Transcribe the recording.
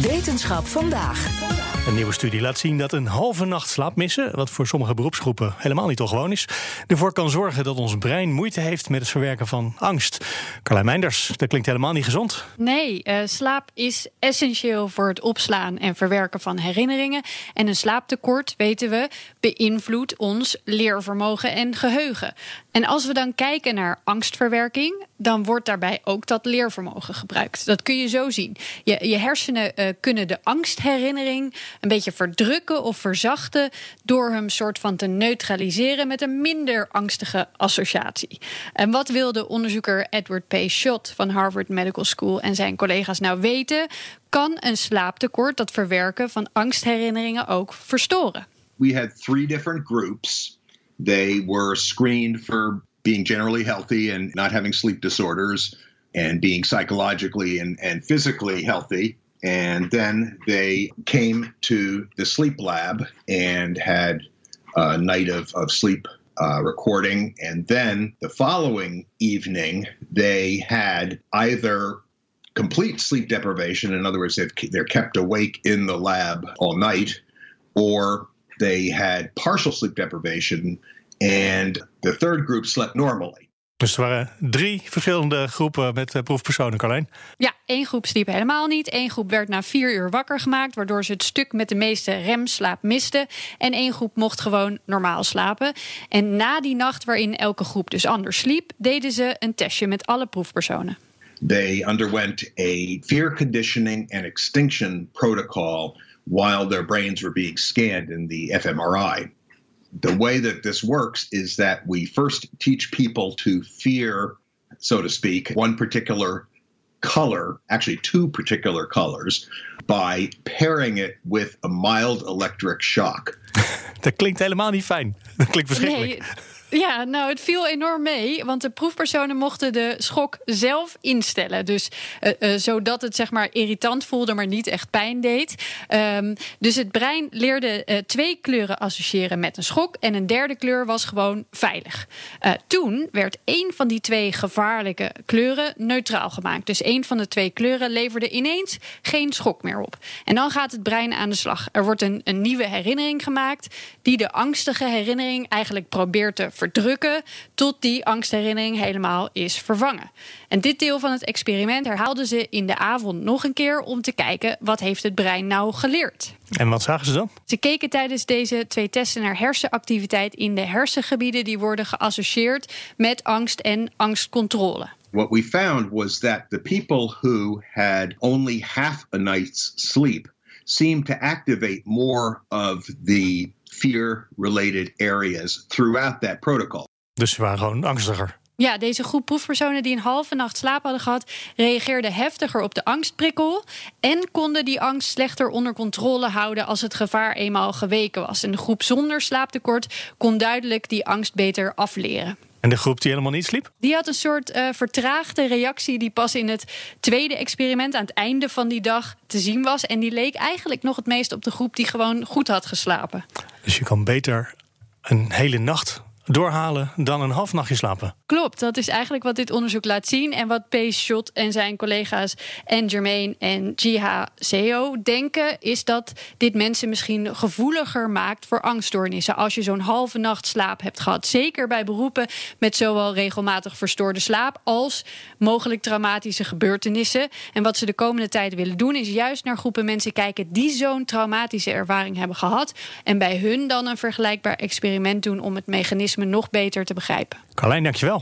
Wetenschap vandaag. Een nieuwe studie laat zien dat een halve nacht slaap missen, wat voor sommige beroepsgroepen helemaal niet ongewoon is, ervoor kan zorgen dat ons brein moeite heeft met het verwerken van angst. Carlijn Meinders, dat klinkt helemaal niet gezond. Nee, uh, slaap is essentieel voor het opslaan en verwerken van herinneringen. En een slaaptekort, weten we, beïnvloedt ons leervermogen en geheugen. En als we dan kijken naar angstverwerking, dan wordt daarbij ook dat leervermogen gebruikt. Dat kun je zo zien. Je, je hersenen uh, kunnen de angstherinnering een beetje verdrukken of verzachten door hem soort van te neutraliseren met een minder angstige associatie. En wat wilde onderzoeker Edward P. Schott van Harvard Medical School en zijn collega's nou weten? Kan een slaaptekort dat verwerken van angstherinneringen ook verstoren? We had three different groups. They were screened for being generally healthy and not having sleep disorders and being psychologically and physically healthy. And then they came to the sleep lab and had a night of, of sleep uh, recording. And then the following evening, they had either complete sleep deprivation, in other words, they're kept awake in the lab all night, or they had partial sleep deprivation, and the third group slept normally. Dus er waren drie verschillende groepen met uh, proefpersonen, Carlijn. Ja, één groep sliep helemaal niet. Eén groep werd na vier uur wakker gemaakt, waardoor ze het stuk met de meeste remslaap misten. En één groep mocht gewoon normaal slapen. En na die nacht, waarin elke groep dus anders sliep, deden ze een testje met alle proefpersonen. They underwent a fear conditioning and extinction protocol while their brains were being scanned in the fMRI. The way that this works is that we first teach people to fear, so to speak, one particular color, actually two particular colors, by pairing it with a mild electric shock. Dat klinkt helemaal niet fijn. Dat klinkt verschrikkelijk. Nee. Ja, nou, het viel enorm mee. Want de proefpersonen mochten de schok zelf instellen. Dus uh, uh, zodat het zeg maar irritant voelde, maar niet echt pijn deed. Um, dus het brein leerde uh, twee kleuren associëren met een schok. En een derde kleur was gewoon veilig. toen werd één van die twee gevaarlijke kleuren neutraal gemaakt. Dus één van de twee kleuren leverde ineens geen schok meer op. En dan gaat het brein aan de slag. Er wordt een, een nieuwe herinnering gemaakt. die de angstige herinnering eigenlijk probeert te verdrukken tot die angstherinnering helemaal is vervangen. En dit deel van het experiment herhaalden ze in de avond nog een keer om te kijken wat heeft het brein nou geleerd. En wat zagen ze dan? Ze keken tijdens deze twee testen naar hersenactiviteit in de hersengebieden die worden geassocieerd met angst en angstcontrole. What we found was that the people who had only half a night's sleep seemed to activate more of the fear related areas throughout that protocol. Dus ze waren gewoon angstiger. Ja, deze groep proefpersonen die een halve nacht slaap hadden gehad, reageerden heftiger op de angstprikkel en konden die angst slechter onder controle houden als het gevaar eenmaal geweken was. En de groep zonder slaaptekort kon duidelijk die angst beter afleren. En de groep die helemaal niet sliep? Die had een soort uh, vertraagde reactie die pas in het tweede experiment aan het einde van die dag te zien was. En die leek eigenlijk nog het meest op de groep die gewoon goed had geslapen. Dus je kan beter een hele nacht doorhalen dan een half nachtje slapen. Klopt, dat is eigenlijk wat dit onderzoek laat zien. En wat P. Schott en zijn collega's en Germain en Seo denken... is dat dit mensen misschien gevoeliger maakt voor angststoornissen... als je zo'n halve nacht slaap hebt gehad. Zeker bij beroepen met zowel regelmatig verstoorde slaap... als mogelijk traumatische gebeurtenissen. En wat ze de komende tijd willen doen... is juist naar groepen mensen kijken die zo'n traumatische ervaring hebben gehad... en bij hun dan een vergelijkbaar experiment doen om het mechanisme nog beter te begrijpen. Carlijn, dankjewel.